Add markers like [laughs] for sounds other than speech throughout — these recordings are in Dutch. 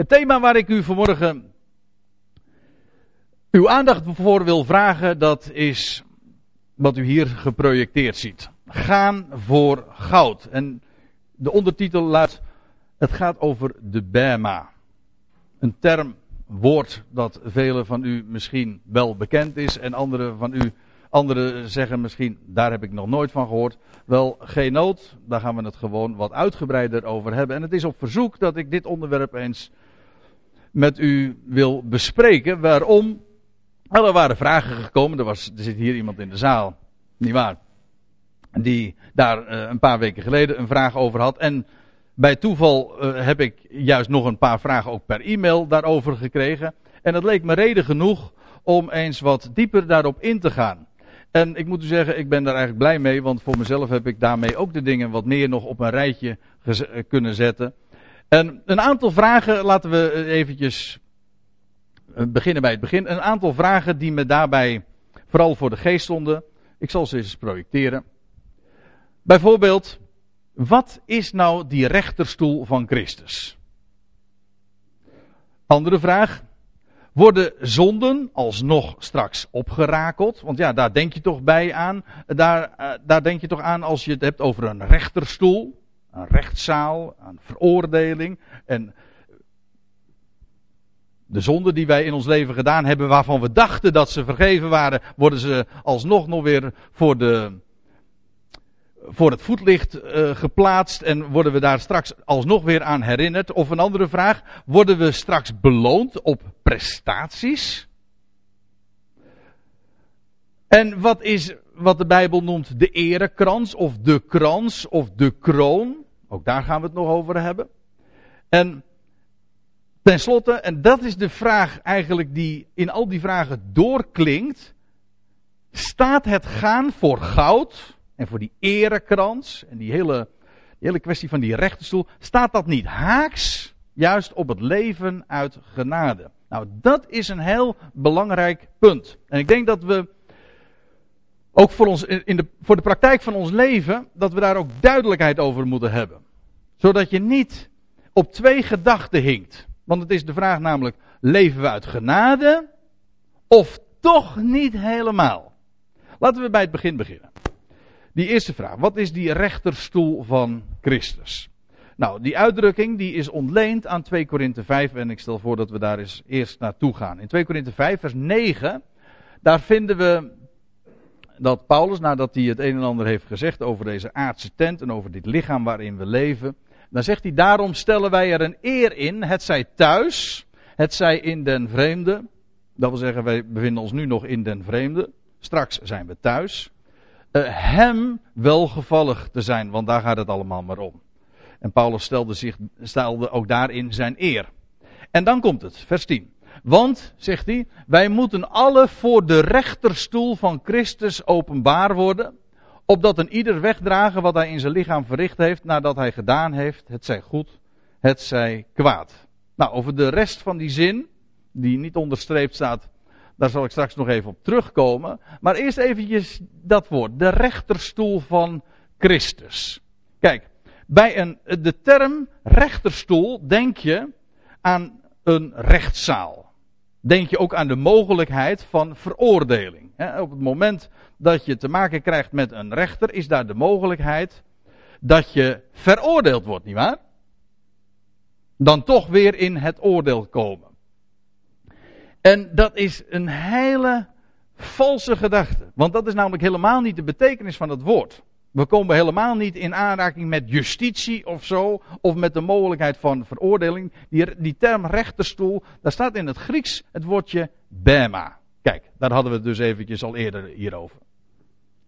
Het thema waar ik u vanmorgen uw aandacht voor wil vragen, dat is wat u hier geprojecteerd ziet. Gaan voor goud. En de ondertitel luidt, het gaat over de Bema. Een term, woord dat velen van u misschien wel bekend is en anderen van u Anderen zeggen misschien, daar heb ik nog nooit van gehoord. Wel, geen nood, daar gaan we het gewoon wat uitgebreider over hebben. En het is op verzoek dat ik dit onderwerp eens met u wil bespreken. Waarom? Nou, er waren vragen gekomen. Er, was, er zit hier iemand in de zaal, niet waar? Die daar uh, een paar weken geleden een vraag over had. En bij toeval uh, heb ik juist nog een paar vragen ook per e-mail daarover gekregen. En dat leek me reden genoeg om eens wat dieper daarop in te gaan. En ik moet u zeggen, ik ben daar eigenlijk blij mee, want voor mezelf heb ik daarmee ook de dingen wat meer nog op een rijtje eh, kunnen zetten. En een aantal vragen, laten we eventjes eh, beginnen bij het begin. Een aantal vragen die me daarbij vooral voor de geest stonden. Ik zal ze eens projecteren. Bijvoorbeeld, wat is nou die rechterstoel van Christus? Andere vraag, worden zonden alsnog straks opgerakeld? Want ja, daar denk je toch bij aan. Daar, uh, daar denk je toch aan als je het hebt over een rechterstoel, een rechtszaal, een veroordeling. En de zonden die wij in ons leven gedaan hebben, waarvan we dachten dat ze vergeven waren, worden ze alsnog nog weer voor de, voor het voetlicht uh, geplaatst en worden we daar straks alsnog weer aan herinnerd? Of een andere vraag, worden we straks beloond op prestaties? En wat is wat de Bijbel noemt de erekrans of de krans of de kroon? Ook daar gaan we het nog over hebben. En tenslotte, en dat is de vraag eigenlijk die in al die vragen doorklinkt, staat het gaan voor goud? en voor die erekrans en die hele, die hele kwestie van die rechterstoel, staat dat niet haaks juist op het leven uit genade? Nou, dat is een heel belangrijk punt. En ik denk dat we ook voor, ons, in de, voor de praktijk van ons leven, dat we daar ook duidelijkheid over moeten hebben. Zodat je niet op twee gedachten hinkt. Want het is de vraag namelijk, leven we uit genade of toch niet helemaal? Laten we bij het begin beginnen. Die eerste vraag. Wat is die rechterstoel van Christus? Nou, die uitdrukking die is ontleend aan 2 Korinthe 5 en ik stel voor dat we daar eens eerst naartoe gaan. In 2 Korinthe 5 vers 9, daar vinden we dat Paulus, nadat hij het een en ander heeft gezegd over deze aardse tent en over dit lichaam waarin we leven, dan zegt hij, daarom stellen wij er een eer in, het zij thuis, het zij in den vreemde. Dat wil zeggen, wij bevinden ons nu nog in den vreemde. Straks zijn we thuis uh, hem welgevallig te zijn, want daar gaat het allemaal maar om. En Paulus stelde, zich, stelde ook daarin zijn eer. En dan komt het, vers 10. Want, zegt hij, wij moeten alle voor de rechterstoel van Christus openbaar worden, opdat een ieder wegdragen wat hij in zijn lichaam verricht heeft, nadat hij gedaan heeft, het zij goed, het zij kwaad. Nou, over de rest van die zin, die niet onderstreept staat, daar zal ik straks nog even op terugkomen. Maar eerst eventjes dat woord. De rechterstoel van Christus. Kijk, bij een, de term rechterstoel denk je aan een rechtszaal. Denk je ook aan de mogelijkheid van veroordeling. op het moment dat je te maken krijgt met een rechter, is daar de mogelijkheid dat je veroordeeld wordt, nietwaar? Dan toch weer in het oordeel komen. En dat is een hele valse gedachte. Want dat is namelijk helemaal niet de betekenis van het woord. We komen helemaal niet in aanraking met justitie of zo, of met de mogelijkheid van veroordeling. Die, die term rechterstoel, daar staat in het Grieks het woordje bema. Kijk, daar hadden we het dus eventjes al eerder hierover.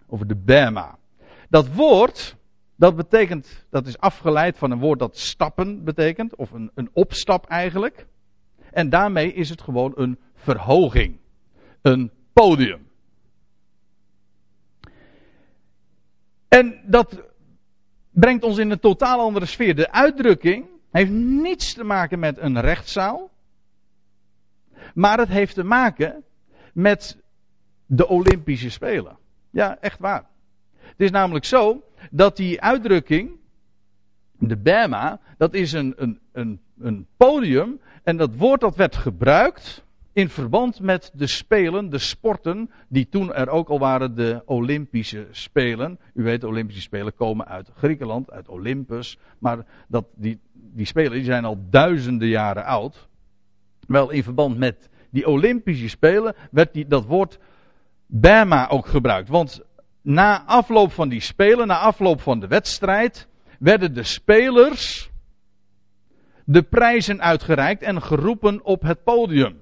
Over de bema. Dat woord, dat betekent, dat is afgeleid van een woord dat stappen betekent, of een, een opstap eigenlijk. En daarmee is het gewoon een verhoging. Een podium. En dat brengt ons in een totaal andere sfeer. De uitdrukking heeft niets te maken met een rechtszaal. Maar het heeft te maken met de Olympische Spelen. Ja, echt waar. Het is namelijk zo dat die uitdrukking De Bema, dat is een, een, een, een podium. En dat woord dat werd gebruikt in verband met de spelen, de sporten, die toen er ook al waren, de Olympische Spelen. U weet, Olympische Spelen komen uit Griekenland, uit Olympus. Maar dat, die, die spelen die zijn al duizenden jaren oud. Wel, in verband met die Olympische Spelen werd die, dat woord Bema ook gebruikt. Want na afloop van die Spelen, na afloop van de wedstrijd, werden de spelers de prijzen uitgereikt en geroepen op het podium.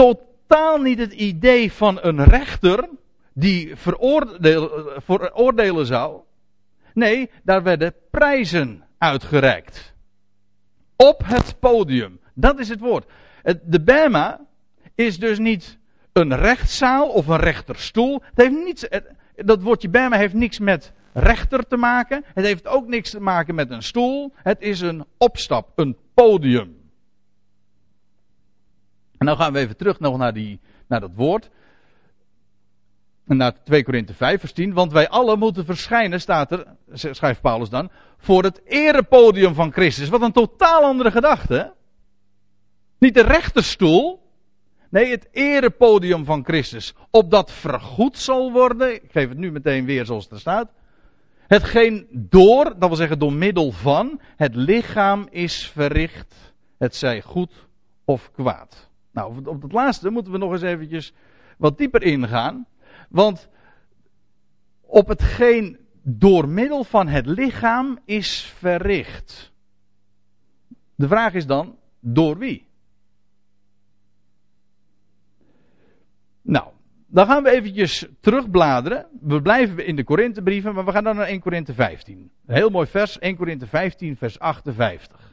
Totaal niet het idee van een rechter die veroordelen zou. Nee, daar werden prijzen uitgereikt. Op het podium. Dat is het woord. De Bema is dus niet een rechtszaal of een rechterstoel. Het heeft niets, dat woordje Bema heeft niks met rechter te maken. Het heeft ook niks te maken met een stoel. Het is een opstap, een podium. En dan gaan we even terug nog naar, die, naar dat woord. Naar 2 Korinthe 5 vers 10. Want wij allen moeten verschijnen, staat er, schrijft Paulus dan, voor het erepodium van Christus. Wat een totaal andere gedachte. Niet de rechterstoel. Nee, het erepodium van Christus. Opdat vergoed zal worden. Ik geef het nu meteen weer zoals het er staat. Hetgeen door, dat wil zeggen door middel van, het lichaam is verricht. Het zij goed of kwaad. Nou, op het laatste moeten we nog eens eventjes wat dieper ingaan. Want op hetgeen door middel van het lichaam is verricht. De vraag is dan, door wie? Nou, dan gaan we eventjes terugbladeren. We blijven in de Korinthebrieven, maar we gaan dan naar 1 Korinthe 15. Een heel mooi vers, 1 Korinthe 15, vers 58.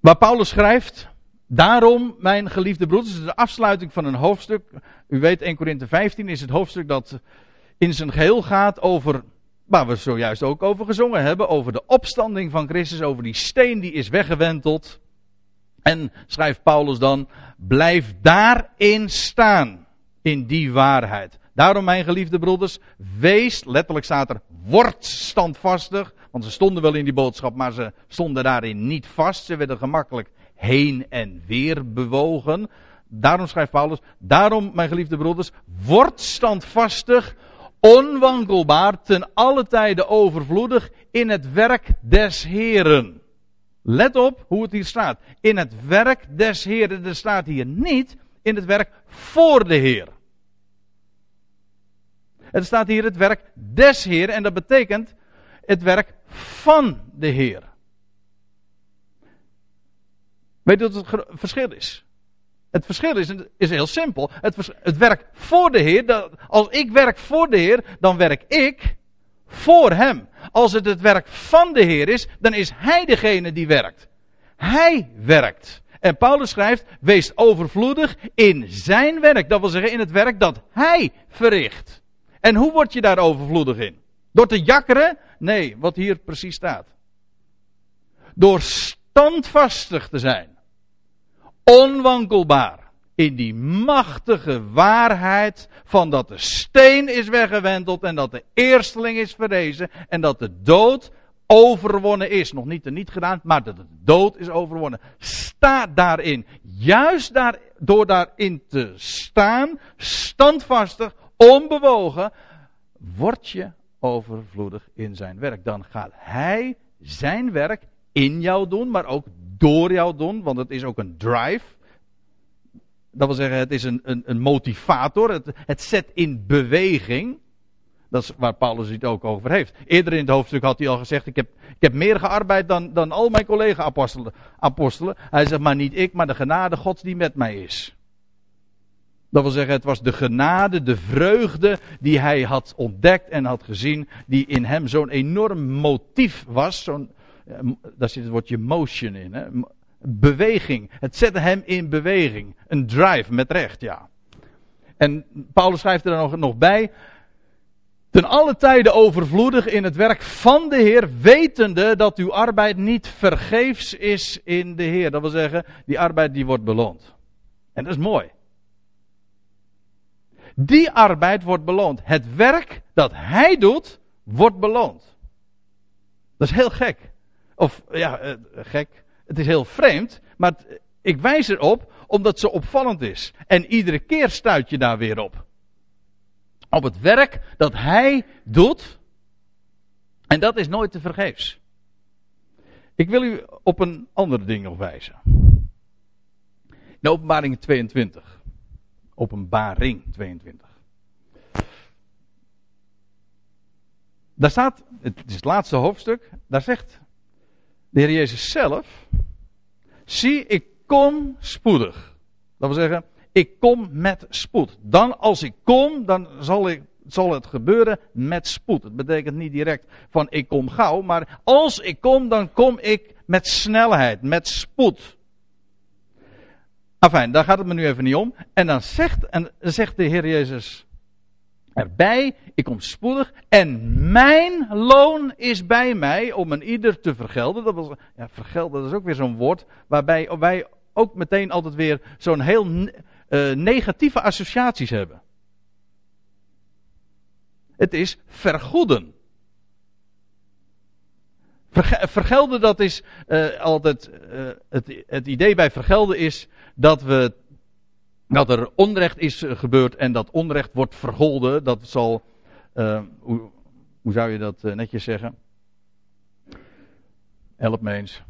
Waar Paulus schrijft, daarom mijn geliefde broeders, de afsluiting van een hoofdstuk. U weet 1 Korinthe 15 is het hoofdstuk dat in zijn geheel gaat over, waar we zojuist ook over gezongen hebben, over de opstanding van Christus, over die steen die is weggewenteld. En schrijft Paulus dan, blijf daarin staan, in die waarheid. Daarom, mijn geliefde broeders, wees, letterlijk staat er, word standvastig. Want ze stonden wel in die boodschap, maar ze stonden daarin niet vast. Ze werden gemakkelijk heen en weer bewogen. Daarom schrijft Paulus, daarom, mijn geliefde broeders, word standvastig, onwankelbaar, ten alle tijde overvloedig in het werk des Heren. Let op hoe het hier staat. In het werk des Heren. Er staat hier niet in het werk voor de Heer. Er staat hier het werk des Heeren en dat betekent het werk van de Heer. Weet je wat het verschil is? Het verschil is, is heel simpel. Het, het werk voor de Heer, dat, als ik werk voor de Heer, dan werk ik voor Hem. Als het het werk van de Heer is, dan is Hij degene die werkt. Hij werkt. En Paulus schrijft, wees overvloedig in zijn werk. Dat wil zeggen in het werk dat Hij verricht. En hoe word je daar overvloedig in? Door te jakkeren? Nee, wat hier precies staat. Door standvastig te zijn. Onwankelbaar. In die machtige waarheid van dat de steen is weggewenteld en dat de eersteling is verrezen en dat de dood overwonnen is. Nog niet er niet gedaan, maar dat de dood is overwonnen. Sta daarin. Juist daar, door daarin te staan, standvastig, onbewogen, word je overvloedig in zijn werk. Dan gaat hij zijn werk in jou doen, maar ook door jou doen, want het is ook een drive. Dat wil zeggen, het is een, een, een motivator, het, het zet in beweging. Dat is waar Paulus het ook over heeft. Eerder in het hoofdstuk had hij al gezegd: Ik heb, ik heb meer gearbeid dan, dan al mijn collega-apostelen. Apostelen. Hij zegt maar niet ik, maar de genade Gods die met mij is. Dat wil zeggen, het was de genade, de vreugde die hij had ontdekt en had gezien, die in hem zo'n enorm motief was. Eh, daar zit het woordje motion in. Hè? Beweging. Het zette hem in beweging. Een drive met recht, ja. En Paulus schrijft er nog, nog bij. Ten alle tijde overvloedig in het werk van de Heer, wetende dat uw arbeid niet vergeefs is in de Heer. Dat wil zeggen, die arbeid die wordt beloond. En dat is mooi. Die arbeid wordt beloond. Het werk dat hij doet, wordt beloond. Dat is heel gek. Of ja, eh, gek. Het is heel vreemd, maar ik wijs erop omdat zo opvallend is. En iedere keer stuit je daar weer op. Op het werk dat hij doet. En dat is nooit te vergeefs. Ik wil u op een ander ding nog wijzen. In openbaring 22. Openbaring 22. Daar staat, het is het laatste hoofdstuk, daar zegt de Heer Jezus zelf, zie ik kom spoedig. Dat wil zeggen, ik kom met spoed. Dan als ik kom, dan zal, ik, zal het gebeuren met spoed. Het betekent niet direct van ik kom gauw, maar als ik kom, dan kom ik met snelheid, met spoed. Enfin, daar gaat het me nu even niet om. En dan zegt, en zegt de Heer Jezus erbij, ik kom spoedig en mijn loon is bij mij om een ieder te vergelden. Dat was, ja, vergelden, dat is ook weer zo'n woord waarbij wij ook meteen altijd weer zo'n heel uh, negatieve associaties hebben. Het is vergoeden. Vergelden, dat is uh, altijd. Uh, het, het idee bij vergelden is dat we dat er onrecht is gebeurd en dat onrecht wordt vergolden. Dat zal, hoe, hoe, zou je dat netjes zeggen? Help me eens.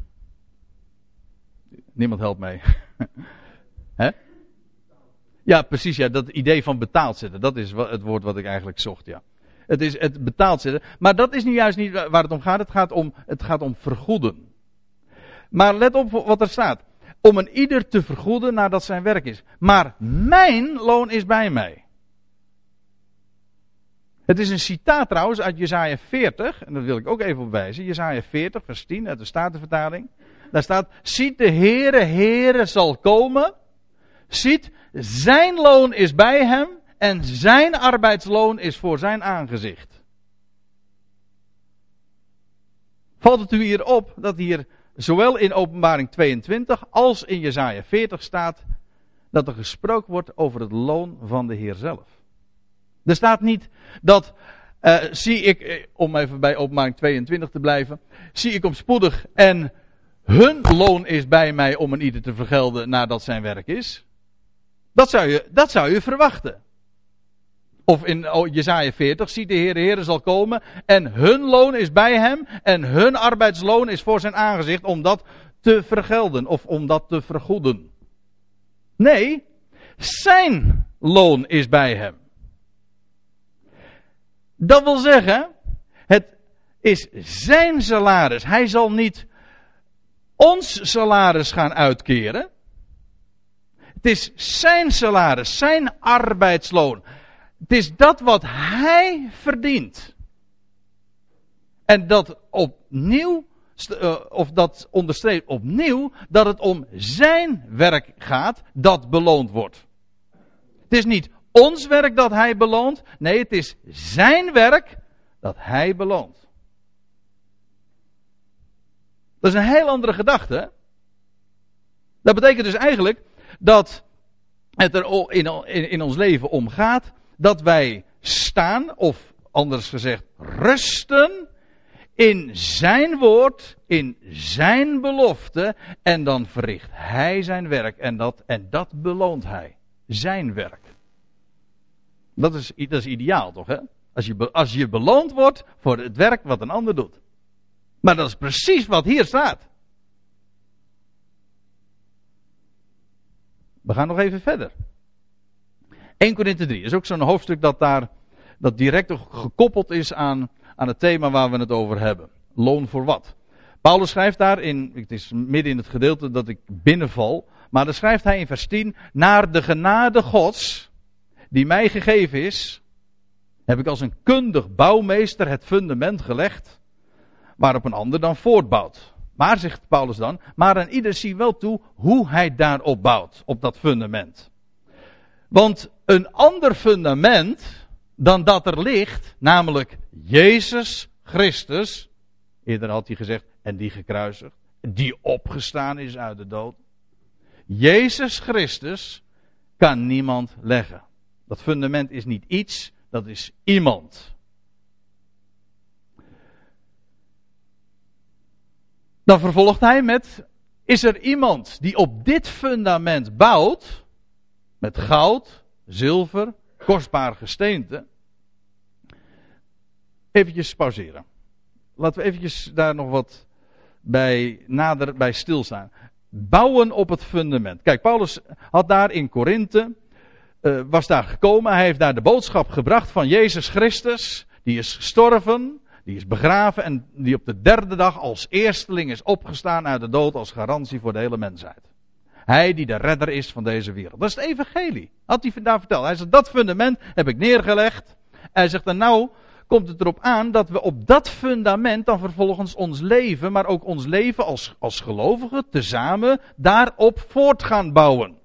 Niemand helpt mee. [laughs] Hè? Ja, precies. Ja, dat idee van betaald zetten. Dat is het woord wat ik eigenlijk zocht. Ja. Het is het betaald zetten. Maar dat is nu juist niet waar het om gaat. Het gaat om, het gaat om vergoeden. Maar let op wat er staat om een ieder te vergoeden nadat zijn werk is. Maar mijn loon is bij mij. Het is een citaat trouwens uit Jesaja 40, en dat wil ik ook even op wijzen. Jesaja 40, vers 10 uit de Statenvertaling. Daar staat, ziet de Heere, Heere zal komen. Ziet, zijn loon is bij hem en zijn arbeidsloon is voor zijn aangezicht. Valt het u hier op dat hier zowel in Openbaring 22 als in Jesaja 40 staat dat er gesproken wordt over het loon van de Heer zelf. Er staat niet dat, uh, zie ik, eh, om even bij Openbaring 22 te blijven, zie ik om spoedig en hun loon is bij mij om een ieder te vergelden nadat zijn werk is. Dat zou je, dat zou je verwachten. Of in Jezaja 40 ziet de Heer, de Heer zal komen en hun loon is bij hem en hun arbeidsloon is voor zijn aangezicht om dat te vergelden of om dat te vergoeden. Nee, zijn loon is bij hem. Dat wil zeggen, het is zijn salaris. Hij zal niet ons salaris gaan uitkeren. Het is zijn salaris, zijn arbeidsloon. Het is dat wat hij verdient. En dat opnieuw, uh, of dat onderstreept opnieuw, dat het om zijn werk gaat dat beloond wordt. Het is niet ons werk dat hij beloont, nee, het is zijn werk dat hij beloont. Dat is een heel andere gedachte. Dat betekent dus eigenlijk dat het er in, in, in ons leven om gaat dat wij staan, of anders gezegd rusten, in zijn woord, in zijn belofte, en dan verricht hij zijn werk en dat, en dat beloont hij. Zijn werk. Dat is, dat is ideaal toch, hè? Als je, als je beloond wordt voor het werk wat een ander doet. Maar dat is precies wat hier staat. We gaan nog even verder. 1 Korinthe 3 is ook zo'n hoofdstuk dat daar dat direct gekoppeld is aan, aan het thema waar we het over hebben. Loon voor wat? Paulus schrijft daar in, het is midden in het gedeelte dat ik binnenval, maar dan schrijft hij in vers 10, naar de genade gods, die mij gegeven is, heb ik als een kundig bouwmeester het fundament gelegd, waarop een ander dan voortbouwt. Maar, zegt Paulus dan, maar aan ieder zie wel toe hoe hij daarop bouwt, op dat fundament. Want een ander fundament dan dat er ligt, namelijk Jezus Christus, eerder had hij gezegd, en die gekruisigd, die opgestaan is uit de dood. Jezus Christus kan niemand leggen. Dat fundament is niet iets, dat is iemand. Dan vervolgt hij met: Is er iemand die op dit fundament bouwt, met goud, zilver, kostbaar gesteente? Eventjes pauzeren. Laten we eventjes daar nog wat bij nader bij stilstaan. Bouwen op het fundament. Kijk, Paulus had daar in Korinthe, uh, was daar gekomen. Hij heeft daar de boodschap gebracht van Jezus Christus. Die is gestorven, die is begraven en die op de derde dag als eersteling is opgestaan uit de dood als garantie voor de hele mensheid. Hij die de redder is van deze wereld. Dat is het evangelie. Had hij daar verteld. Hij zegt, dat fundament heb ik neergelegd. Hij zegt, en nou komt het erop aan dat we op dat fundament dan vervolgens ons leven, maar ook ons leven als, als gelovigen, tezamen, daarop voort gaan bouwen.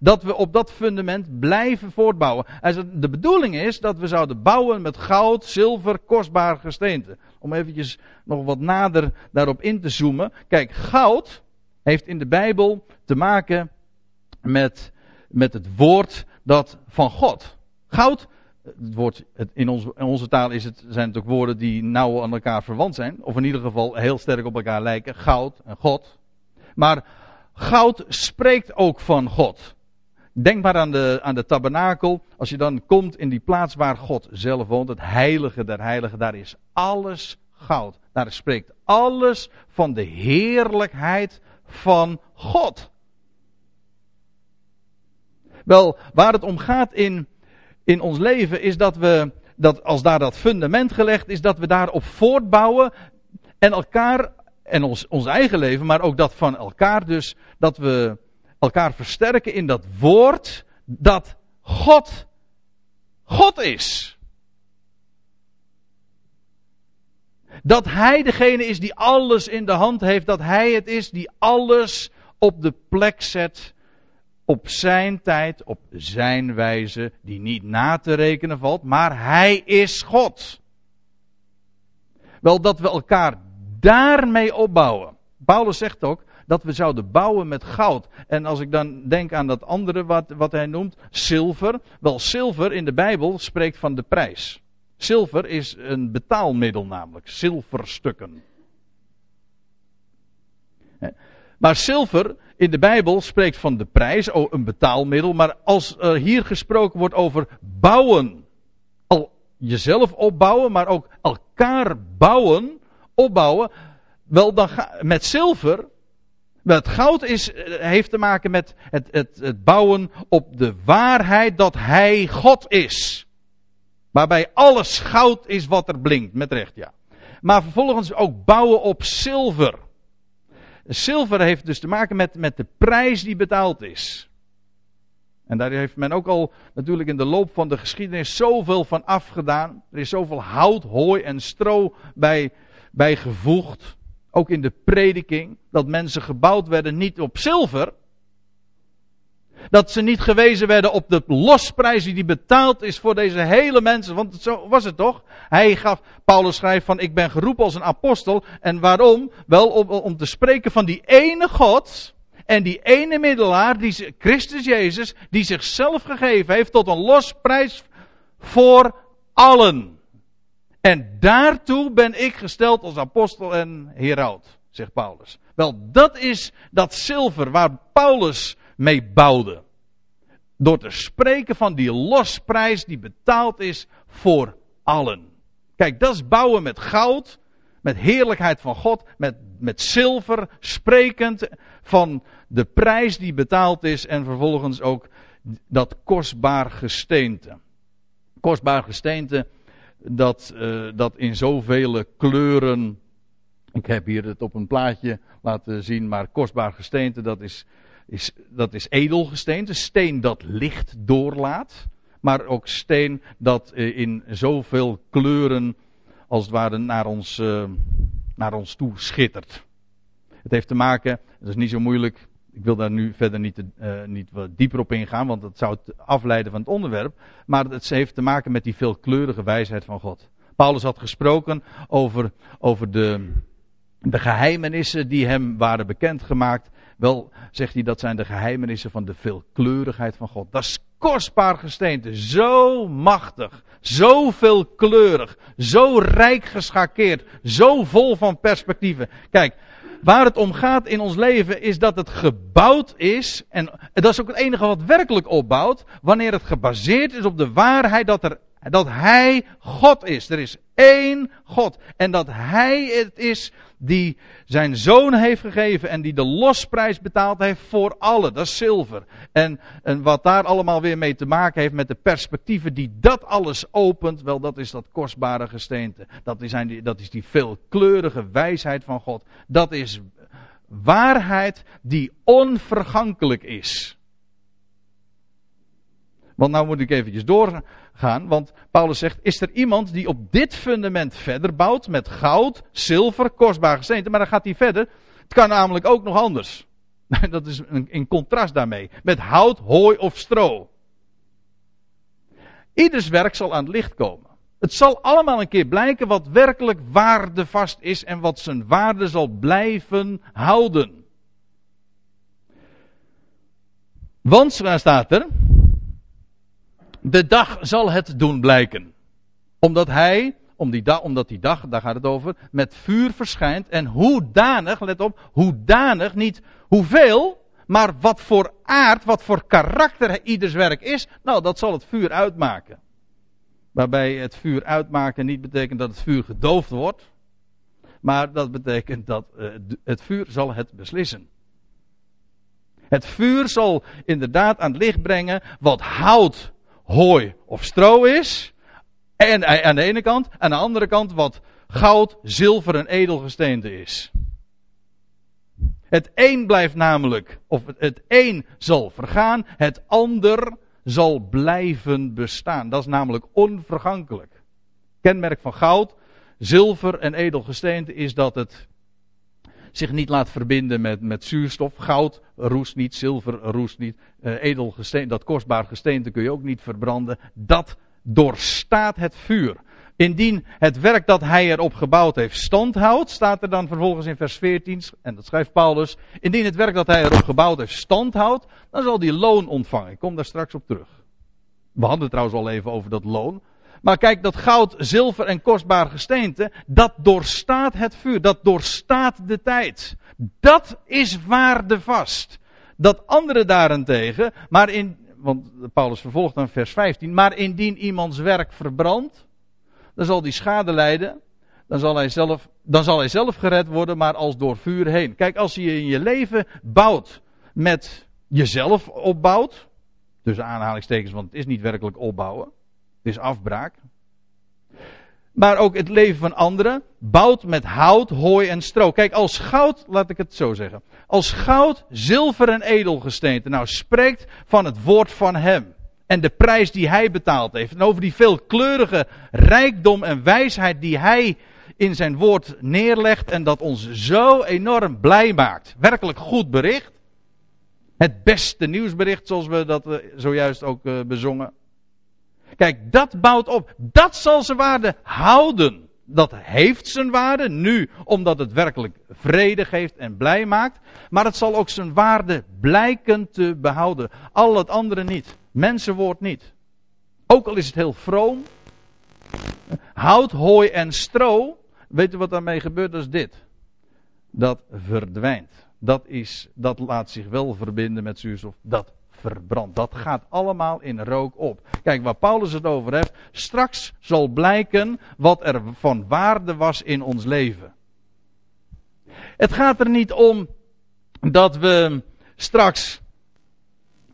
Dat we op dat fundament blijven voortbouwen. De bedoeling is dat we zouden bouwen met goud, zilver, kostbaar gesteente. Om eventjes nog wat nader daarop in te zoomen. Kijk, goud heeft in de Bijbel te maken met, met het woord dat van God. Goud het woord, het, in, onze, onze, taal is het, zijn het ook woorden die nauw aan elkaar verwant zijn. Of in ieder geval heel sterk op elkaar lijken. Goud en God. Maar goud spreekt ook van God. Denk maar aan de, aan de tabernakel. Als je dan komt in die plaats waar God zelf woont. Het heilige der heiligen. Daar is alles goud. Daar spreekt alles van de heerlijkheid van God. Wel, waar het om gaat in in ons leven is dat we, dat als daar dat fundament gelegd is, dat we daarop voortbouwen en elkaar, en ons, ons eigen leven, maar ook dat van elkaar dus, dat we elkaar versterken in dat woord dat God, God is. Dat Hij degene is die alles in de hand heeft, dat Hij het is die alles op de plek zet op zijn tijd, op zijn wijze, die niet na te rekenen valt, maar hij is God. Wel dat we elkaar daarmee opbouwen. Paulus zegt ook dat we zouden bouwen met goud. En als ik dan denk aan dat andere wat, wat hij noemt, zilver. Wel, zilver in de Bijbel spreekt van de prijs. Zilver is een betaalmiddel namelijk, zilverstukken. Maar zilver in de Bijbel spreekt van de prijs, oh, een betaalmiddel. Maar als er hier gesproken wordt over bouwen, al jezelf opbouwen, maar ook elkaar bouwen, opbouwen. Wel, dan met zilver, het goud is, eh, heeft te maken met het, het, het bouwen op de waarheid dat Hij God is. Waarbij alles goud is wat er blinkt, met recht ja. Maar vervolgens ook bouwen op zilver. Zilver heeft dus te maken met, met de prijs die betaald is. En daar heeft men ook al natuurlijk in de loop van de geschiedenis zoveel van afgedaan. Er is zoveel hout, hooi en stro bij, bij gevoegd. Ook in de prediking. Dat mensen gebouwd werden niet op zilver. Dat ze niet gewezen werden op de losprijs die betaald is voor deze hele mensen. Want zo was het toch? Hij gaf, Paulus schrijft van ik ben geroepen als een apostel. En waarom? Wel om, te spreken van die ene God. En die ene middelaar, die, Christus Jezus, die zichzelf gegeven heeft tot een losprijs voor allen. En daartoe ben ik gesteld als apostel en heraut, zegt Paulus. Wel, dat is dat zilver waar Paulus mee bouwde. Door te spreken van die losprijs die betaald is voor allen. Kijk, dat is bouwen met goud, met heerlijkheid van God, met, met zilver, sprekend van de prijs die betaald is en vervolgens ook dat kostbaar gesteente. Kostbaar gesteente dat, uh, dat in zoveel kleuren. Ik heb hier het op een plaatje laten zien, maar kostbaar gesteente dat is is, dat is edelgesteente, steen dat licht doorlaat, maar ook steen dat eh, in zoveel kleuren als het ware naar ons, uh, naar ons toe schittert. Het heeft te maken, dat is niet zo moeilijk, ik wil daar nu verder niet, uh, niet wat dieper op ingaan, want dat zou het afleiden van het onderwerp, maar het heeft te maken met die veelkleurige wijsheid van God. Paulus had gesproken over, over de, de geheimenissen die hem waren bekendgemaakt Wel, zegt hij, dat zijn de geheimenissen van de veelkleurigheid van God. Dat is kostbaar gesteente, zo machtig, zo veelkleurig, zo rijk geschakeerd, zo vol van perspectieven. Kijk, waar het om gaat in ons leven is dat het gebouwd is, en dat is ook het enige wat werkelijk opbouwt, wanneer het gebaseerd is op de waarheid dat er dat Hij God is. Er is één God. En dat Hij het is die zijn zoon heeft gegeven en die de losprijs betaald heeft voor alle. Dat is zilver. En, en wat daar allemaal weer mee te maken heeft met de perspectieven die dat alles opent, wel dat is dat kostbare gesteente. Dat is, die, dat is die veelkleurige wijsheid van God. Dat is waarheid die onvergankelijk is. Want nou moet ik eventjes doorgaan, want Paulus zegt, is er iemand die op dit fundament verder bouwt met goud, zilver, kostbaar gesteente, maar dan gaat hij verder. Het kan namelijk ook nog anders. [laughs] Dat is in contrast daarmee. Met hout, hooi of stro. Ieders werk zal aan het licht komen. Het zal allemaal een keer blijken wat werkelijk waardevast is en wat zijn waarde zal blijven houden. Want, waar staat er? De dag zal het doen blijken. Omdat hij, die omdat die dag, daar gaat het over, met vuur verschijnt. En hoedanig, let op, hoedanig, niet hoeveel, maar wat voor aard, wat voor karakter ieders werk is. Nou, dat zal het vuur uitmaken. Waarbij het vuur uitmaken niet betekent dat het vuur gedoofd wordt. Maar dat betekent dat uh, het vuur zal het beslissen. Het vuur zal inderdaad aan het licht brengen wat hout hooi of stro is. En aan de ene kant. Aan de andere kant wat goud, zilver en edelgesteente is. Het een blijft namelijk, of het een zal vergaan, het ander zal blijven bestaan. Dat is namelijk onvergankelijk. Kenmerk van goud, zilver en edelgesteente is dat het zich niet laat verbinden met, met zuurstof. Goud roest niet, zilver roest niet, uh, dat kostbaar gesteente kun je ook niet verbranden. Dat doorstaat het vuur. Indien het werk dat hij erop gebouwd heeft standhoudt, staat er dan vervolgens in vers 14, en dat schrijft Paulus, indien het werk dat hij erop gebouwd heeft standhoudt, dan zal hij loon ontvangen. Ik kom daar straks op terug. We hadden het trouwens al even over dat loon. Maar kijk, dat goud, zilver en kostbaar gesteente, dat doorstaat het vuur, dat doorstaat de tijd. Dat is waardevast. Dat andere daarentegen, maar in, want Paulus vervolgt dan vers 15, maar indien iemands werk verbrandt, dan zal die schade lijden, dan zal hij zelf, dan zal hij zelf gered worden, maar als door vuur heen. Kijk, als je in je leven bouwt met jezelf opbouwt, tussen aanhalingstekens, want het is niet werkelijk opbouwen, is afbraak. Maar ook het leven van anderen bouwt met hout, hooi en stro. Kijk, als goud, laat ik het zo zeggen. Als goud, zilver en edelgesteente nou spreekt van het woord van hem. En de prijs die hij betaald heeft. En over die veelkleurige rijkdom en wijsheid die hij in zijn woord neerlegt. En dat ons zo enorm blij maakt. Werkelijk goed bericht. Het beste nieuwsbericht zoals we dat eh, zojuist ook eh, bezongen. Kijk, dat bouwt op. Dat zal zijn waarde houden. Dat heeft zijn waarde nu, omdat het werkelijk vrede geeft en blij maakt. Maar het zal ook zijn waarde blijken te behouden. Al het andere niet. Mensenwoord niet. Ook al is het heel vroom. Hout, hooi en stro. Weet u wat daarmee gebeurt? Dat is dit. Dat verdwijnt. Dat, is, dat laat zich wel verbinden met zuurstof. Dat verbrandt. Dat gaat allemaal in rook op. Kijk, waar Paulus het over heeft. Straks zal blijken wat er van waarde was in ons leven. Het gaat er niet om dat we straks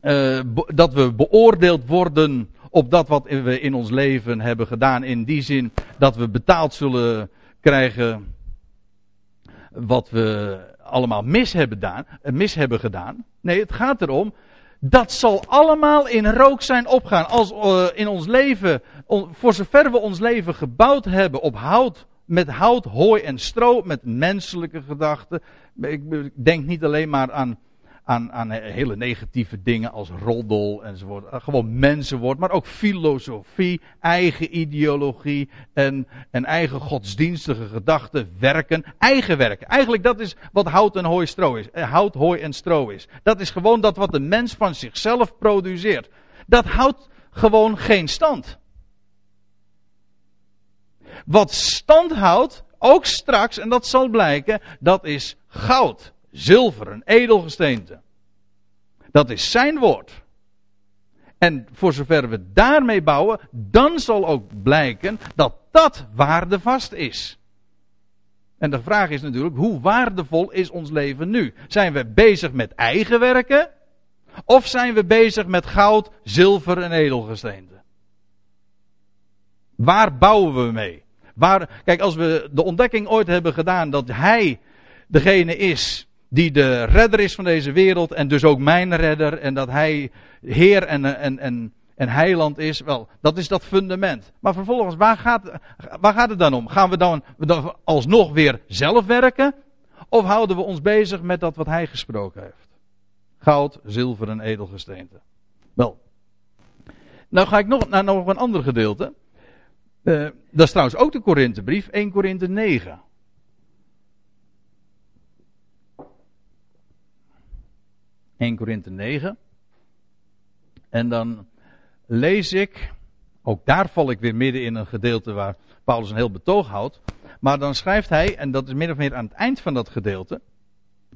uh, dat we beoordeeld worden op dat wat we in ons leven hebben gedaan. In die zin dat we betaald zullen krijgen wat we allemaal mis hebben, gedaan, mis hebben gedaan. Nee, het gaat erom dat zal allemaal in rook zijn opgaan. Als uh, in ons leven, voor zover we ons leven gebouwd hebben op hout, met hout, hooi en stro, met menselijke gedachten. Ik denk niet alleen maar aan, aan, aan hele negatieve dingen als roddel enzovoort. Uh, gewoon mensenwoord, maar ook filosofie, eigen ideologie en, en eigen godsdienstige gedachten, werken. Eigen werken. Eigenlijk dat is wat hout en hooi stro is. Eh, hout, hooi en stro is. Dat is gewoon dat wat de mens van zichzelf produceert. Dat houdt gewoon geen stand. Wat stand houdt, ook straks, en dat zal blijken, dat is goud, zilver, een edelgesteente. Dat is zijn woord. En voor zover we daarmee bouwen, dan zal ook blijken dat dat waardevast is. En de vraag is natuurlijk, hoe waardevol is ons leven nu? Zijn we bezig met eigen werken? Of zijn we bezig met goud, zilver en edelgesteente? Waar bouwen we mee? Waar, kijk, als we de ontdekking ooit hebben gedaan dat Hij degene is die de redder is van deze wereld en dus ook mijn redder en dat Hij Heer en, en, en, en Heiland is, wel, dat is dat fundament. Maar vervolgens, waar gaat, waar gaat het dan om? Gaan we dan, alsnog weer zelf werken? Of houden we ons bezig met dat wat Hij gesproken heeft? Goud, zilver en edelgesteente. Wel. Nou ga ik nog naar nog een ander gedeelte. Uh, dat is trouwens ook de Korinthebrief, 1 Korinthe 9. ...1 Korinthe 9. En dan lees ik... ...ook daar val ik weer midden in een gedeelte... ...waar Paulus een heel betoog houdt... ...maar dan schrijft hij, en dat is min of meer aan het eind van dat gedeelte...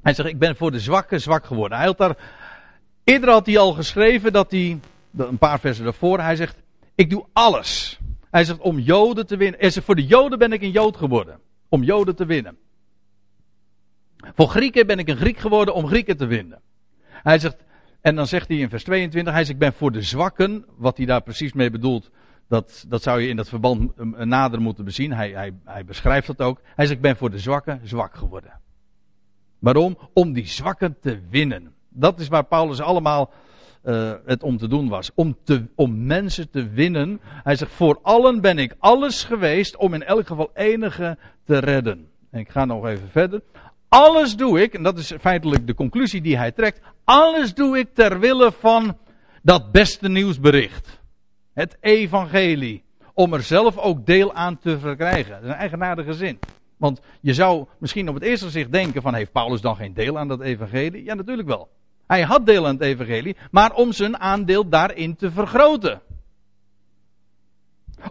...hij zegt, ik ben voor de zwakke zwak geworden. Hij had daar... had hij al geschreven dat hij... ...een paar versen daarvoor, hij zegt... ...ik doe alles... Hij zegt om Joden te winnen. Hij zegt voor de Joden ben ik een Jood geworden. Om Joden te winnen. Voor Grieken ben ik een Griek geworden om Grieken te winnen. Hij zegt, en dan zegt hij in vers 22, hij zegt ik ben voor de zwakken. Wat hij daar precies mee bedoelt, dat, dat zou je in dat verband nader moeten bezien. Hij, hij, hij beschrijft dat ook. Hij zegt ik ben voor de zwakken zwak geworden. Waarom? Om die zwakken te winnen. Dat is waar Paulus allemaal uh, het om te doen was. Om, te, om mensen te winnen. Hij zegt, voor allen ben ik alles geweest om in elk geval enige te redden. En ik ga nog even verder. Alles doe ik, en dat is feitelijk de conclusie die hij trekt. Alles doe ik ter wille van dat beste nieuwsbericht. Het evangelie. Om er zelf ook deel aan te verkrijgen. Dat is een eigenaardige zin. Want je zou misschien op het eerste gezicht denken van, heeft Paulus dan geen deel aan dat evangelie? Ja, natuurlijk wel. Hij had deel aan het evangelie, maar om zijn aandeel daarin te vergroten.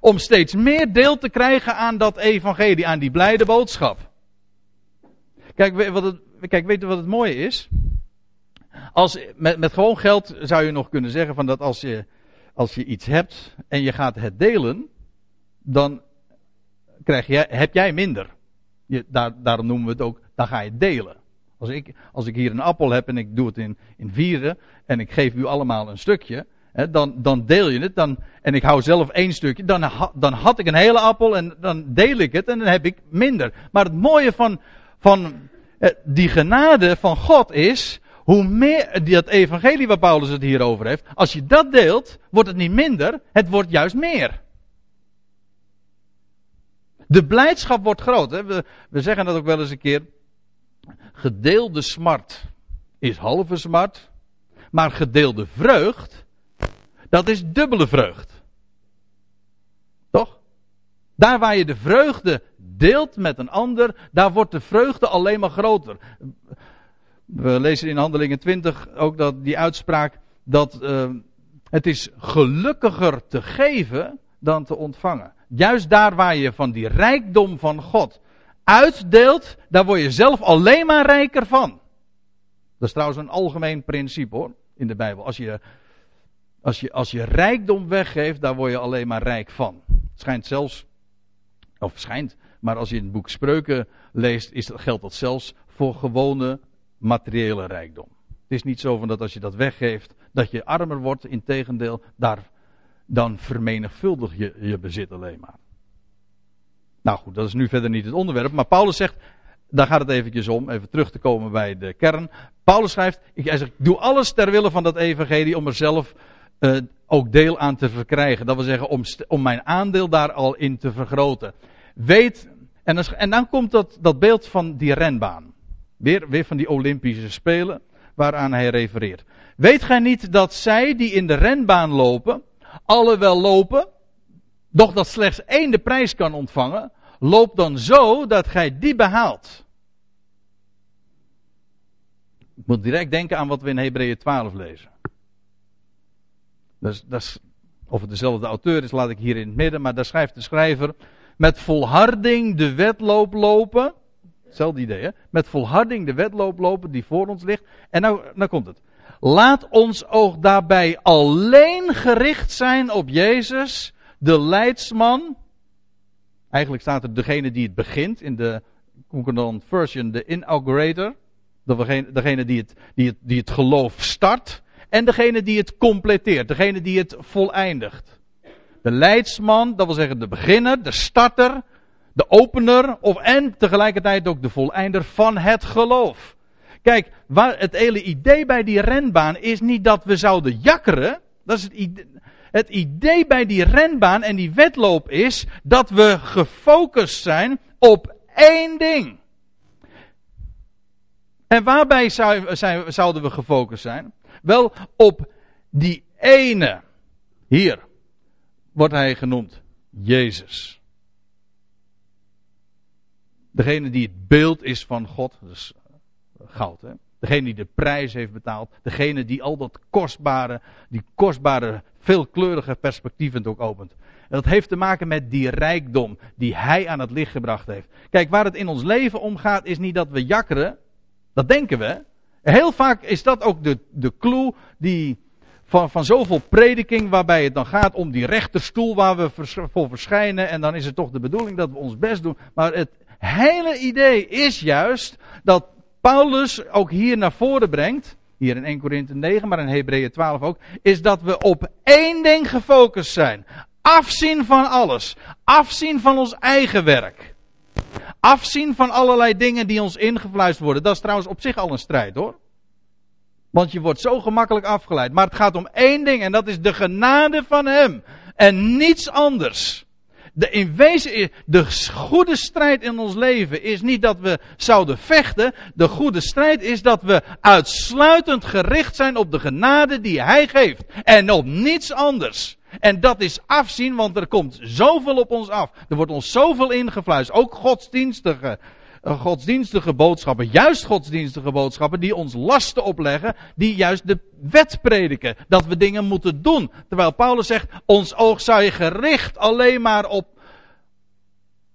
Om steeds meer deel te krijgen aan dat evangelie, aan die blijde boodschap. Kijk, wat het, kijk weet je wat het mooie is? Als, met, met gewoon geld zou je nog kunnen zeggen van dat als je, als je iets hebt en je gaat het delen, dan krijg je, heb jij minder. Je, daar, daarom noemen we het ook, dan ga je delen. Als ik, als ik hier een appel heb en ik doe het in, in vieren en ik geef u allemaal een stukje, hè, dan, dan deel je het. Dan, en ik hou zelf één stukje, dan, dan had ik een hele appel en dan deel ik het en dan heb ik minder. Maar het mooie van, van eh, die genade van God is, hoe meer dat evangelie waar Paulus het hier over heeft, als je dat deelt, wordt het niet minder, het wordt juist meer. De blijdschap wordt groot. We, we zeggen dat ook wel eens een keer. Gedeelde smart is halve smart. Maar gedeelde vreugd, dat is dubbele vreugd. Toch? Daar waar je de vreugde deelt met een ander, daar wordt de vreugde alleen maar groter. We lezen in Handelingen 20 ook dat die uitspraak dat uh, het is gelukkiger te geven dan te ontvangen. Juist daar waar je van die rijkdom van God uitdeelt, daar word je zelf alleen maar rijker van. Dat is trouwens een algemeen principe hoor, in de Bijbel. Als je, als je, als je rijkdom weggeeft, daar word je alleen maar rijk van. Schijnt zelfs, of schijnt, maar als je in het boek Spreuken leest, is geldt dat zelfs voor gewone materiële rijkdom. Het is niet zo van dat als je dat weggeeft, dat je armer wordt. Integendeel, daar, dan vermenigvuldig je je bezit alleen maar. Nou goed, dat is nu verder niet het onderwerp. Maar Paulus zegt, daar gaat het eventjes om, even terug te komen bij de kern. Paulus schrijft, hij doe alles ter wille van dat evangelie om er zelf uh, ook deel aan te verkrijgen. Dat wil zeggen, om, om mijn aandeel daar al in te vergroten. Weet, en dan, en dan komt dat, dat beeld van die renbaan. Weer, van die Olympische Spelen. waaraan hij refereert. Weet gij niet dat zij die in de renbaan lopen, alle wel lopen, doch dat slechts één de prijs kan ontvangen, loop dan zo dat gij die behaalt. Ik moet direct denken aan wat we in Hebreeën 12 lezen. Dat is, dat is, of het dezelfde auteur is, laat ik hier in het midden, maar daar schrijft de schrijver. Met volharding de wedloop lopen. Hetzelfde idee, hè? Met volharding de wedloop lopen die voor ons ligt. En nou, nou komt het. Laat ons oog daarbij alleen gericht zijn op Jezus, de leidsman. Eigenlijk staat er degene die het begint in de Concordant version, de inaugurator. Degene die het, die, het, die het geloof start. En degene die het completeert, degene die het voleindigt. De leidsman, dat wil zeggen de beginner, de starter, de opener of en tegelijkertijd ook de voleinder van het geloof. Kijk, waar het hele idee bij die renbaan is niet dat we zouden jakkeren. Dat is het idee. Het idee bij die renbaan en die wedloop is dat we gefocust zijn op één ding. En waarbij zouden we gefocust zijn? Wel op die ene. Hier wordt hij genoemd Jezus. Degene die het beeld is van God, dus goud. Hè? Degene die de prijs heeft betaald. Degene die al dat kostbare, die kostbare, veelkleurige perspectieven ook opent. En dat heeft te maken met die rijkdom die hij aan het licht gebracht heeft. Kijk, waar het in ons leven om gaat is niet dat we jakkeren. Dat denken we. Heel vaak is dat ook de, de clue die van, van zoveel prediking waarbij het dan gaat om die rechterstoel waar we voor verschijnen. En dan is het toch de bedoeling dat we ons best doen. Maar het hele idee is juist dat Paulus ook hier naar voren brengt, hier in 1 Korinthe 9, maar in Hebreeën 12 ook, is dat we op één ding gefocust zijn. Afzien van alles. Afzien van ons eigen werk. Afzien van allerlei dingen die ons ingefluisterd worden. Dat is trouwens op zich al een strijd hoor. Want je wordt zo gemakkelijk afgeleid. Maar het gaat om één ding en dat is de genade van Hem. En niets anders. De, in wezen, de goede strijd in ons leven is niet dat we zouden vechten. De goede strijd is dat we uitsluitend gericht zijn op de genade die Hij geeft. En op niets anders. En dat is afzien, want er komt zoveel op ons af. Er wordt ons zoveel ingefluisterd. Ook godsdienstige godsdienstige boodschappen, juist godsdienstige boodschappen, die ons lasten opleggen, die juist de wet prediken. Dat we dingen moeten doen. Terwijl Paulus zegt, ons oog je gericht alleen maar op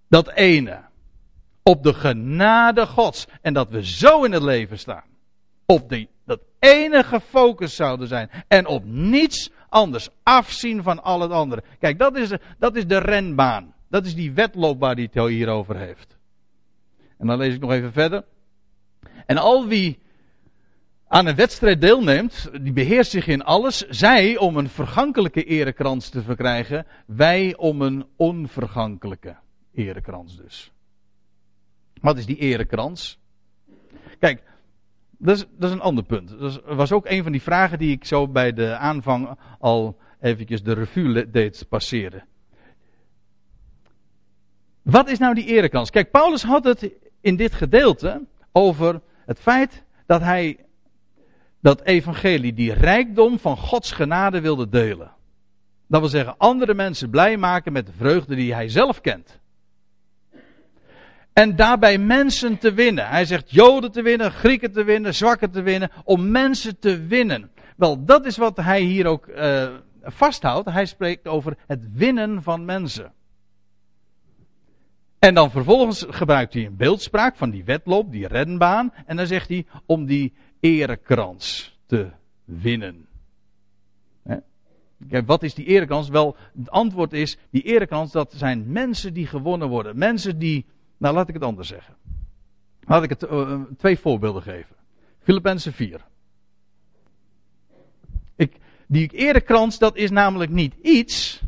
dat ene. Op de genade Gods. En dat we zo in het leven staan. Op die, dat ene gefocust zouden zijn. En op niets anders. Afzien van al het andere. Kijk, dat is, dat is de renbaan. Dat is die wedloop waar hij het hier over heeft. En dan lees ik nog even verder. En al wie aan een wedstrijd deelneemt, die beheerst zich in alles. Zij om een vergankelijke erekrans te verkrijgen, wij om een onvergankelijke erekrans dus. Wat is die erekrans? Kijk, dat is, dat is een ander punt. Dat was ook een van die vragen die ik zo bij de aanvang al eventjes de revue deed passeren. Wat is nou die erekrans? Kijk, Paulus had het in dit gedeelte over het feit dat hij dat evangelie, die rijkdom van Gods genade wilde delen. Dat wil zeggen, andere mensen blij maken met de vreugde die hij zelf kent. En daarbij mensen te winnen. Hij zegt Joden te winnen, Grieken te winnen, zwakken te winnen, om mensen te winnen. Wel, dat is wat hij hier ook uh, vasthoudt. Hij spreekt over het winnen van mensen. En dan vervolgens gebruikt hij een beeldspraak van die wedloop, die renbaan. En dan zegt hij om die erekrans te winnen. Kijk, wat is die erekrans? Wel, het antwoord is, die erekrans, dat zijn mensen die gewonnen worden. Mensen die, nou laat ik het anders zeggen. Laat ik het uh, twee voorbeelden geven. Filippenzen 4. Ik, die erekrans, dat is namelijk niet iets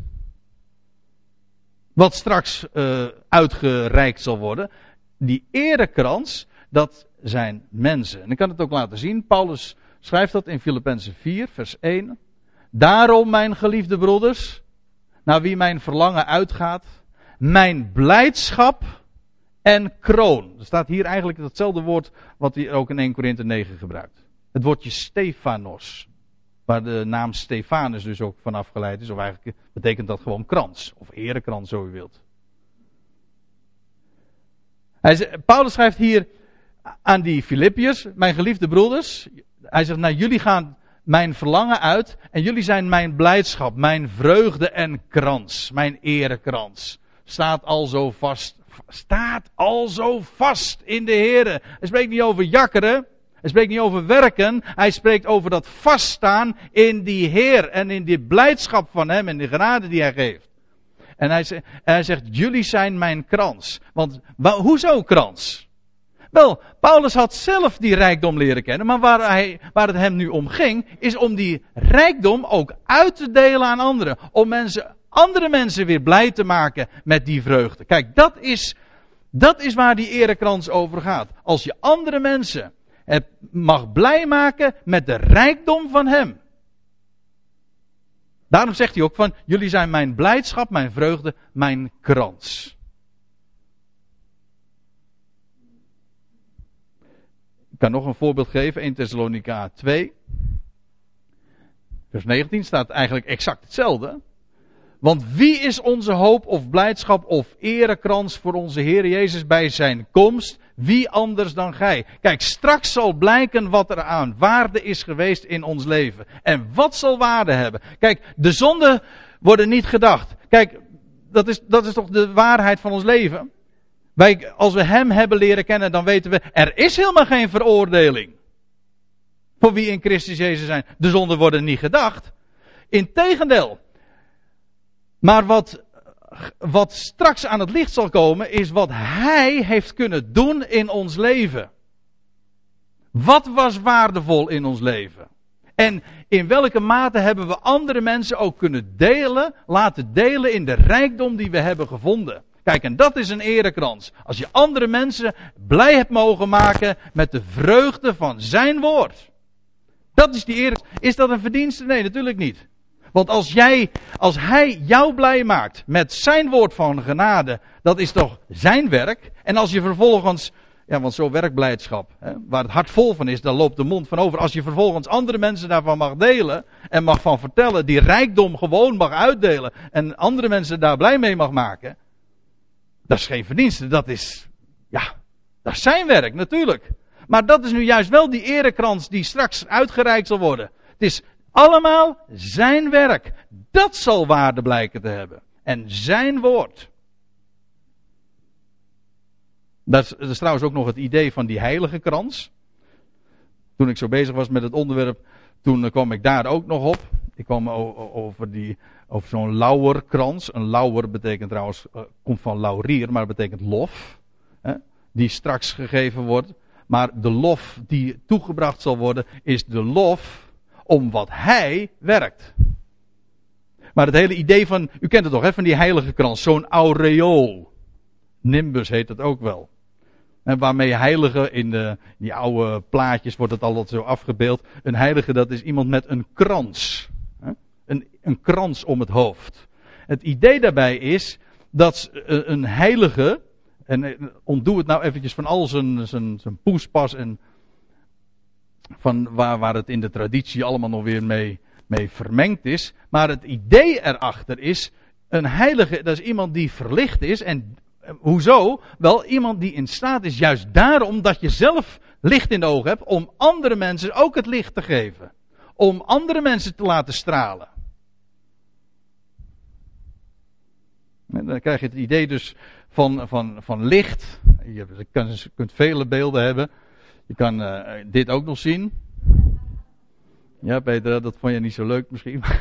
wat straks uh, uitgereikt zal worden. Die erekrans, dat zijn mensen. En ik kan het ook laten zien. Paulus schrijft dat in Filippenzen 4, vers 1. Daarom, mijn geliefde broeders, naar wie mijn verlangen uitgaat, mijn blijdschap en kroon. Er staat hier eigenlijk hetzelfde woord wat hij ook in 1 Korinthe 9 gebruikt. Het woordje Stefanos. Waar de naam Stefanus dus ook van afgeleid is. Of eigenlijk betekent dat gewoon krans. Of erekrans, zo u wilt. Paulus schrijft hier aan die Filippiërs, mijn geliefde broeders. Hij zegt, nou jullie gaan mijn verlangen uit en jullie zijn mijn blijdschap, mijn vreugde en krans, mijn erekrans. Staat al zo vast, staat al zo vast in de Heer. Hij spreekt niet over jakkeren, hij spreekt niet over werken, hij spreekt over dat vaststaan in die Heer en in die blijdschap van Hem en de genade die Hij geeft. En hij, hij zegt, jullie zijn mijn krans. Want hoezo krans? Wel, Paulus had zelf die rijkdom leren kennen, maar waar, hij, waar het hem nu om ging, is om die rijkdom ook uit te delen aan anderen. Om mensen, andere mensen weer blij te maken met die vreugde. Kijk, dat is, dat is waar die erekrans over gaat. Als je andere mensen het mag blij maken met de rijkdom van hem. Daarom zegt hij ook van, jullie zijn mijn blijdschap, mijn vreugde, mijn krans. Ik kan nog een voorbeeld geven, 1 Thessalonica 2. Vers 19 staat eigenlijk exact hetzelfde. Want wie is onze hoop of blijdschap of erekrans voor onze Heer Jezus bij zijn komst? Wie anders dan gij? Kijk, straks zal blijken wat er aan waarde is geweest in ons leven. En wat zal waarde hebben? Kijk, de zonden worden niet gedacht. Kijk, dat is, dat is toch de waarheid van ons leven? Wij, als we Hem hebben leren kennen, dan weten we, er is helemaal geen veroordeling. Voor wie in Christus Jezus zijn. De zonden worden niet gedacht. Integendeel. Maar wat, wat straks aan het licht zal komen, is wat Hij heeft kunnen doen in ons leven. Wat was waardevol in ons leven? En in welke mate hebben we andere mensen ook kunnen delen, laten delen in de rijkdom die we hebben gevonden? Kijk, en dat is een erekrans. Als je andere mensen blij hebt mogen maken met de vreugde van zijn woord. Dat is die erekrans. Is dat een verdienste? Nee, natuurlijk niet. Want als jij, als hij jou blij maakt met zijn woord van genade, dat is toch zijn werk. En als je vervolgens, ja, want zo werkt blijdschap, hè, waar het hart vol van is, dan loopt de mond van over. Als je vervolgens andere mensen daarvan mag delen en mag van vertellen, die rijkdom gewoon mag uitdelen en andere mensen daar blij mee mag maken, dat is geen verdienste, dat is, ja, dat is zijn werk natuurlijk. Maar dat is nu juist wel die erekrans die straks uitgereikt zal worden. Het is allemaal zijn werk. Dat zal waarde blijken te hebben. En zijn woord. Dat is, trouwens ook nog het idee van die heilige krans. Toen ik zo bezig was met het onderwerp, toen kwam ik daar ook nog op. Ik kwam over, die, over zo'n lauwerkrans. Een lauwer betekent trouwens, uh, komt van laurier, maar betekent lof. Hè, die straks gegeven wordt. Maar de lof die toegebracht zal worden, is de lof om wat hij werkt. Maar het hele idee van, u kent het toch, hè, van die heilige krans, zo'n aureool. Nimbus heet het ook wel. En waarmee heiligen, in de, die oude plaatjes wordt het altijd zo afgebeeld. Een heilige dat is iemand met een krans. Een, een krans om het hoofd. Het idee daarbij is dat een heilige, en eh, ontdoe het nou eventjes van al zijn, zijn, zijn poespas en van waar, waar het in de traditie allemaal nog weer mee, mee vermengd is. Maar het idee erachter is, een heilige, dat is iemand die verlicht is. En eh, hoezo? Wel, iemand die in staat is, juist daarom dat je zelf licht in de ogen hebt, om andere mensen ook het licht te geven. Om andere mensen te laten stralen. En dan krijg je het idee dus van, van, van licht. Je kunt vele beelden hebben. Je kan uh, dit ook nog zien. Ja, Peter, dat vond je niet zo leuk misschien. [laughs]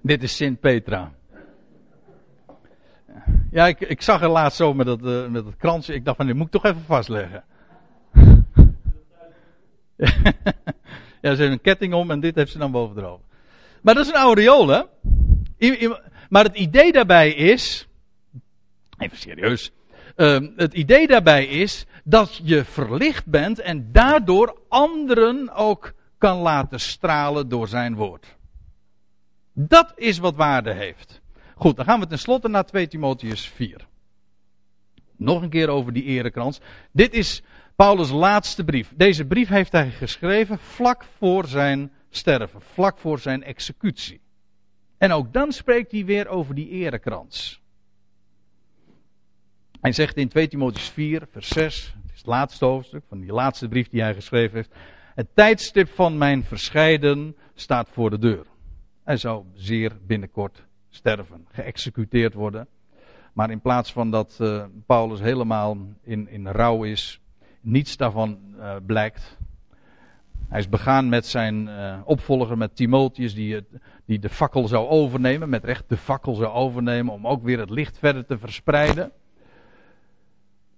dit is Sint Petra. Ja, ik, ik zag er laatst zo met dat, uh, met dat kransje. Ik dacht van, dit moet ik toch even vastleggen. [laughs] ja, ze heeft een ketting om en dit heeft ze dan boven erover. Maar dat is een aureool, hè? Maar het idee daarbij is. Even serieus. Uh, het idee daarbij is dat je verlicht bent en daardoor anderen ook kan laten stralen door zijn woord. Dat is wat waarde heeft. Goed, dan gaan we tenslotte naar 2 Timotheus 4. Nog een keer over die erekrans. Dit is Paulus' laatste brief. Deze brief heeft hij geschreven vlak voor zijn sterven, vlak voor zijn executie. En ook dan spreekt hij weer over die erekrans. Hij zegt in 2 Timotheus 4, vers 6, het is het laatste hoofdstuk van die laatste brief die hij geschreven heeft. Het tijdstip van mijn verscheiden staat voor de deur. Hij zou zeer binnenkort sterven, geëxecuteerd worden. Maar in plaats van dat uh, Paulus helemaal in, in rouw is, niets daarvan uh, blijkt. Hij is begaan met zijn uh, opvolger, met Timotheus, die, het, die de fakkel zou overnemen, met recht de fakkel zou overnemen, om ook weer het licht verder te verspreiden.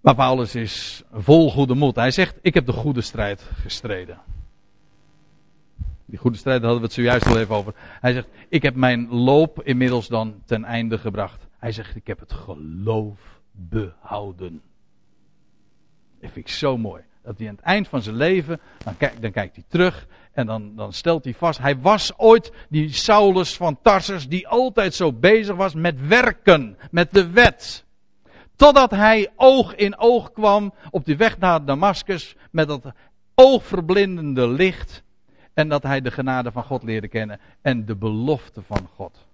Maar Paulus is vol goede moed. Hij zegt: Ik heb de goede strijd gestreden. Die goede strijd hadden we het zojuist al even over. Hij zegt: Ik heb mijn loop inmiddels dan ten einde gebracht. Hij zegt: Ik heb het geloof behouden. Dat vind ik zo mooi. Dat hij aan het eind van zijn leven, dan, kijkt, dan kijkt hij terug en dan, dan stelt hij vast. Hij was ooit die Saulus van Tarsus die altijd zo bezig was met werken, met de wet. Totdat hij oog in oog kwam op de weg naar Damascus met dat oogverblindende licht. En dat hij de genade van God leerde kennen en de belofte van God.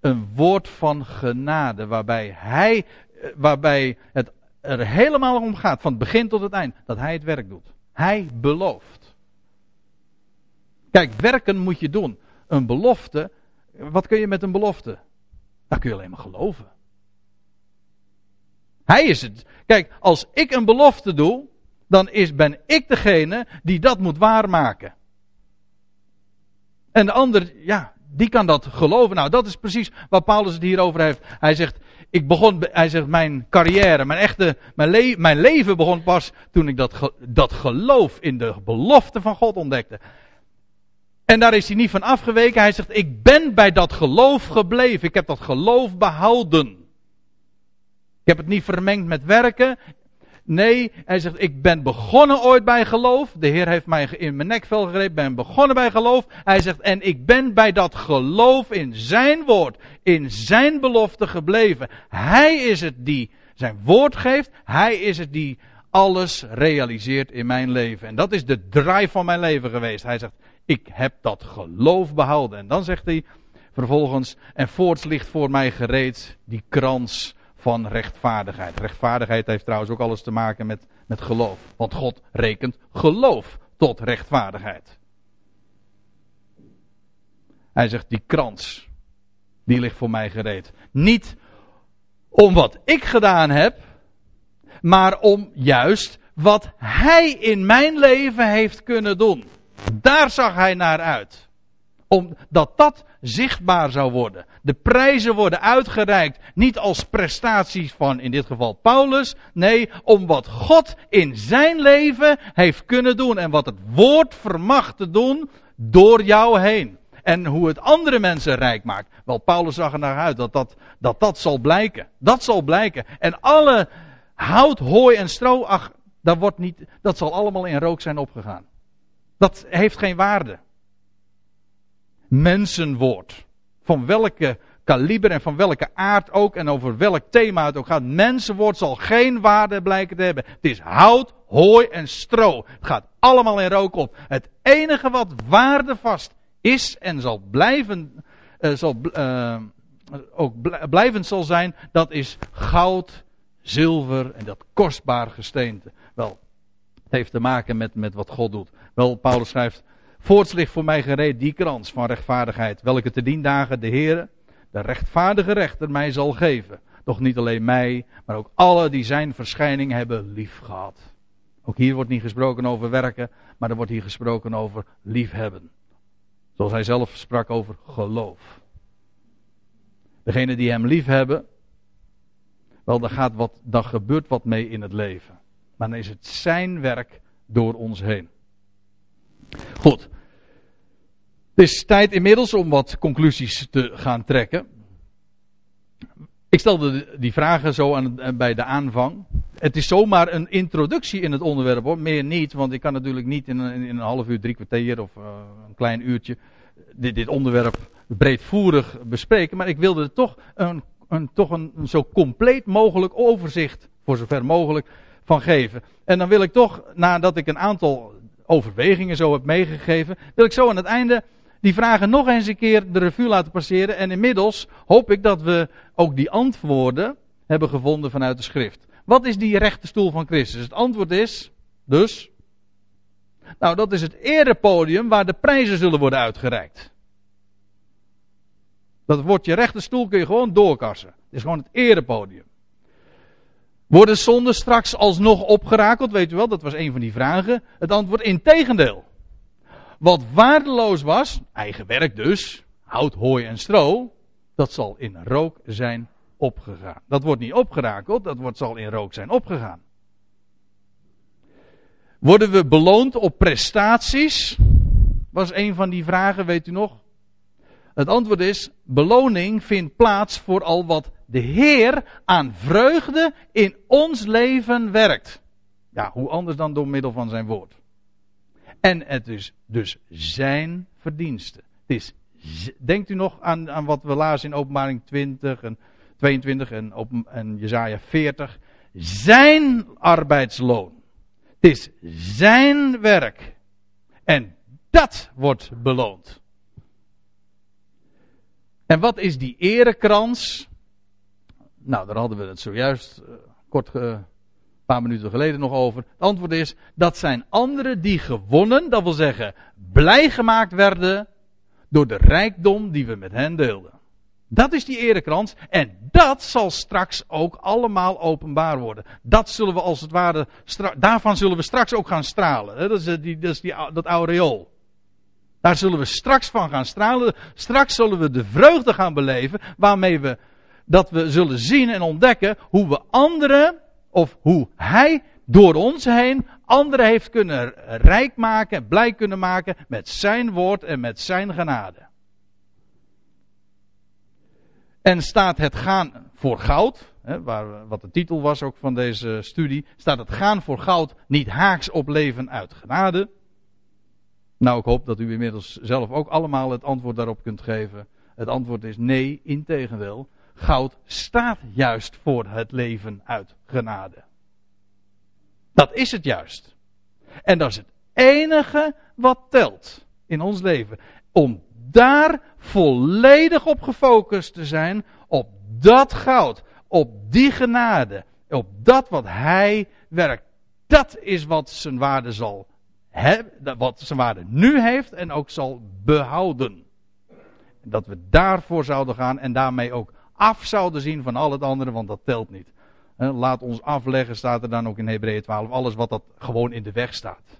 Een woord van genade waarbij hij, eh, waarbij het er helemaal om gaat, van het begin tot het eind, dat hij het werk doet. Hij belooft. Kijk, werken moet je doen. Een belofte, wat kun je met een belofte? Daar kun je alleen maar geloven. Hij is het. Kijk, als ik een belofte doe, dan is, ben ik degene die dat moet waarmaken. En de ander, ja, die kan dat geloven. Nou, dat is precies wat Paulus het hier over heeft. Hij zegt, ik begon, hij zegt, mijn carrière, mijn echte, mijn, le mijn leven begon pas toen ik dat, dat geloof in de belofte van God ontdekte. En daar is hij niet van afgeweken. Hij zegt, ik ben bij dat geloof gebleven. Ik heb dat geloof behouden. Ik heb het niet vermengd met werken. Nee, hij zegt, ik ben begonnen ooit bij geloof. De Heer heeft mij in mijn nekvel gegrepen, ben begonnen bij geloof. Hij zegt, en ik ben bij dat geloof in zijn woord, in zijn belofte gebleven. Hij is het die zijn woord geeft. Hij is het die alles realiseert in mijn leven. En dat is de drive van mijn leven geweest. Hij zegt, ik heb dat geloof behouden. En dan zegt hij vervolgens, en voorts ligt voor mij gereed die krans van rechtvaardigheid. Rechtvaardigheid heeft trouwens ook alles te maken met, met geloof. Want God rekent geloof tot rechtvaardigheid. Hij zegt, die krans, die ligt voor mij gereed. Niet om wat ik gedaan heb, maar om juist wat hij in mijn leven heeft kunnen doen. Daar zag hij naar uit. Omdat dat zichtbaar zou worden. De prijzen worden uitgereikt niet als prestaties van in dit geval Paulus. Nee, om wat God in zijn leven heeft kunnen doen. En wat het woord vermag te doen door jou heen. En hoe het andere mensen rijk maakt. Wel, Paulus zag er naar uit dat dat, dat dat zal blijken. Dat zal blijken. En alle hout, hooi en stro, ach, dat, wordt niet, dat zal allemaal in rook zijn opgegaan. Dat heeft geen waarde mensenwoord. Van welke kaliber en van welke aard ook en over welk thema het ook gaat. Mensenwoord zal geen waarde blijken te hebben. Het is hout, hooi en stro. Het gaat allemaal in rook op. Het enige wat waardevast is en zal blijven, uh, zal, uh, ook blijvend zal zijn, dat is goud, zilver en dat kostbaar gesteente. Wel, het heeft te maken met, met wat God doet. Wel, Paulus schrijft, Voorts ligt voor mij gereed die krans van rechtvaardigheid, welke te dien dagen de Heer, de rechtvaardige rechter, mij zal geven. Doch niet alleen mij, maar ook alle die zijn verschijning hebben lief gehad. Ook hier wordt niet gesproken over werken, maar er wordt hier gesproken over liefhebben. Zoals hij zelf sprak over geloof. Degene die hem lief hebben, wel, daar, gaat wat, daar gebeurt wat mee in het leven. Maar dan is het zijn werk door ons heen. Goed. Het is tijd inmiddels om wat conclusies te gaan trekken. Ik stelde die vragen zo aan, bij de aanvang. Het is zomaar een introductie in het onderwerp hoor, meer niet, want ik kan natuurlijk niet in een, in een half uur, drie kwartier of uh, een klein uurtje dit, dit, onderwerp breedvoerig bespreken. Maar ik wilde er toch een, een, toch een zo compleet mogelijk overzicht, voor zover mogelijk, van geven. En dan wil ik toch, nadat ik een aantal overwegingen zo heb meegegeven, wil ik zo aan het einde die vragen nog eens een keer de revue laten passeren. En inmiddels hoop ik dat we ook die antwoorden hebben gevonden vanuit de schrift. Wat is die rechte stoel van Christus? Het antwoord is dus. Nou, dat is het erepodium waar de prijzen zullen worden uitgereikt. Dat woordje rechte stoel kun je gewoon doorkassen. Het is gewoon het erepodium. Worden zonden straks alsnog opgerakeld? Weet u wel, dat was een van die vragen. Het antwoord in tegendeel. Wat waardeloos was, eigen werk dus, hout, hooi en stro, dat zal in rook zijn opgegaan. Dat wordt niet opgerakeld, dat wordt, zal in rook zijn opgegaan. Worden we beloond op prestaties? Was een van die vragen, weet u nog? Het antwoord is: beloning vindt plaats voor al wat de Heer aan vreugde in ons leven werkt. Ja, hoe anders dan door middel van zijn woord. En het is dus zijn verdienste. Het is, denkt u nog aan, aan wat we lazen in openbaring 20 en 22 en, open, en Jezaja 40. Zijn arbeidsloon. Het is zijn werk. En dat wordt beloond. En wat is die erekrans? Nou, daar hadden we het zojuist uh, kort uh, paar minuten geleden nog over. Het antwoord is, dat zijn anderen die gewonnen, dat wil zeggen, blij gemaakt werden door de rijkdom die we met hen deelden. Dat is die erekrans en dat zal straks ook allemaal openbaar worden. Dat zullen we als het ware, daarvan zullen we straks ook gaan stralen. Dat is, eh, die, dat, is die, dat aureool. Daar zullen we straks van gaan stralen. Straks zullen we de vreugde gaan beleven waarmee we dat we zullen zien en ontdekken hoe we anderen of hoe hij door ons heen anderen heeft kunnen rijk maken, blij kunnen maken met zijn woord en met zijn genade. En staat het gaan voor goud, hè, waar, wat de titel was ook van deze studie, staat het gaan voor goud niet haaks op leven uit genade? Nou, ik hoop dat u inmiddels zelf ook allemaal het antwoord daarop kunt geven. Het antwoord is nee, integendeel. Goud staat juist voor het leven uit genade. Dat is het juist. En dat is het enige wat telt in ons leven. Om daar volledig op gefocust te zijn, op dat goud, op die genade, op dat wat hij werkt. Dat is wat zijn waarde zal hebben, wat zijn waarde nu heeft en ook zal behouden. Dat we daarvoor zouden gaan en daarmee ook af zouden zien van al het andere, want dat telt niet. Laat ons afleggen, staat er dan ook in Hebreeën 12. Alles wat dat gewoon in de weg staat.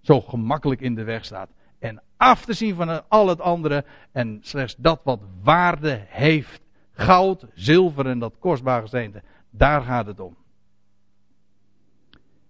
Zo gemakkelijk in de weg staat. En af te zien van al het andere. En slechts dat wat waarde heeft. Goud, zilver en dat kostbare gesteente. Daar gaat het om.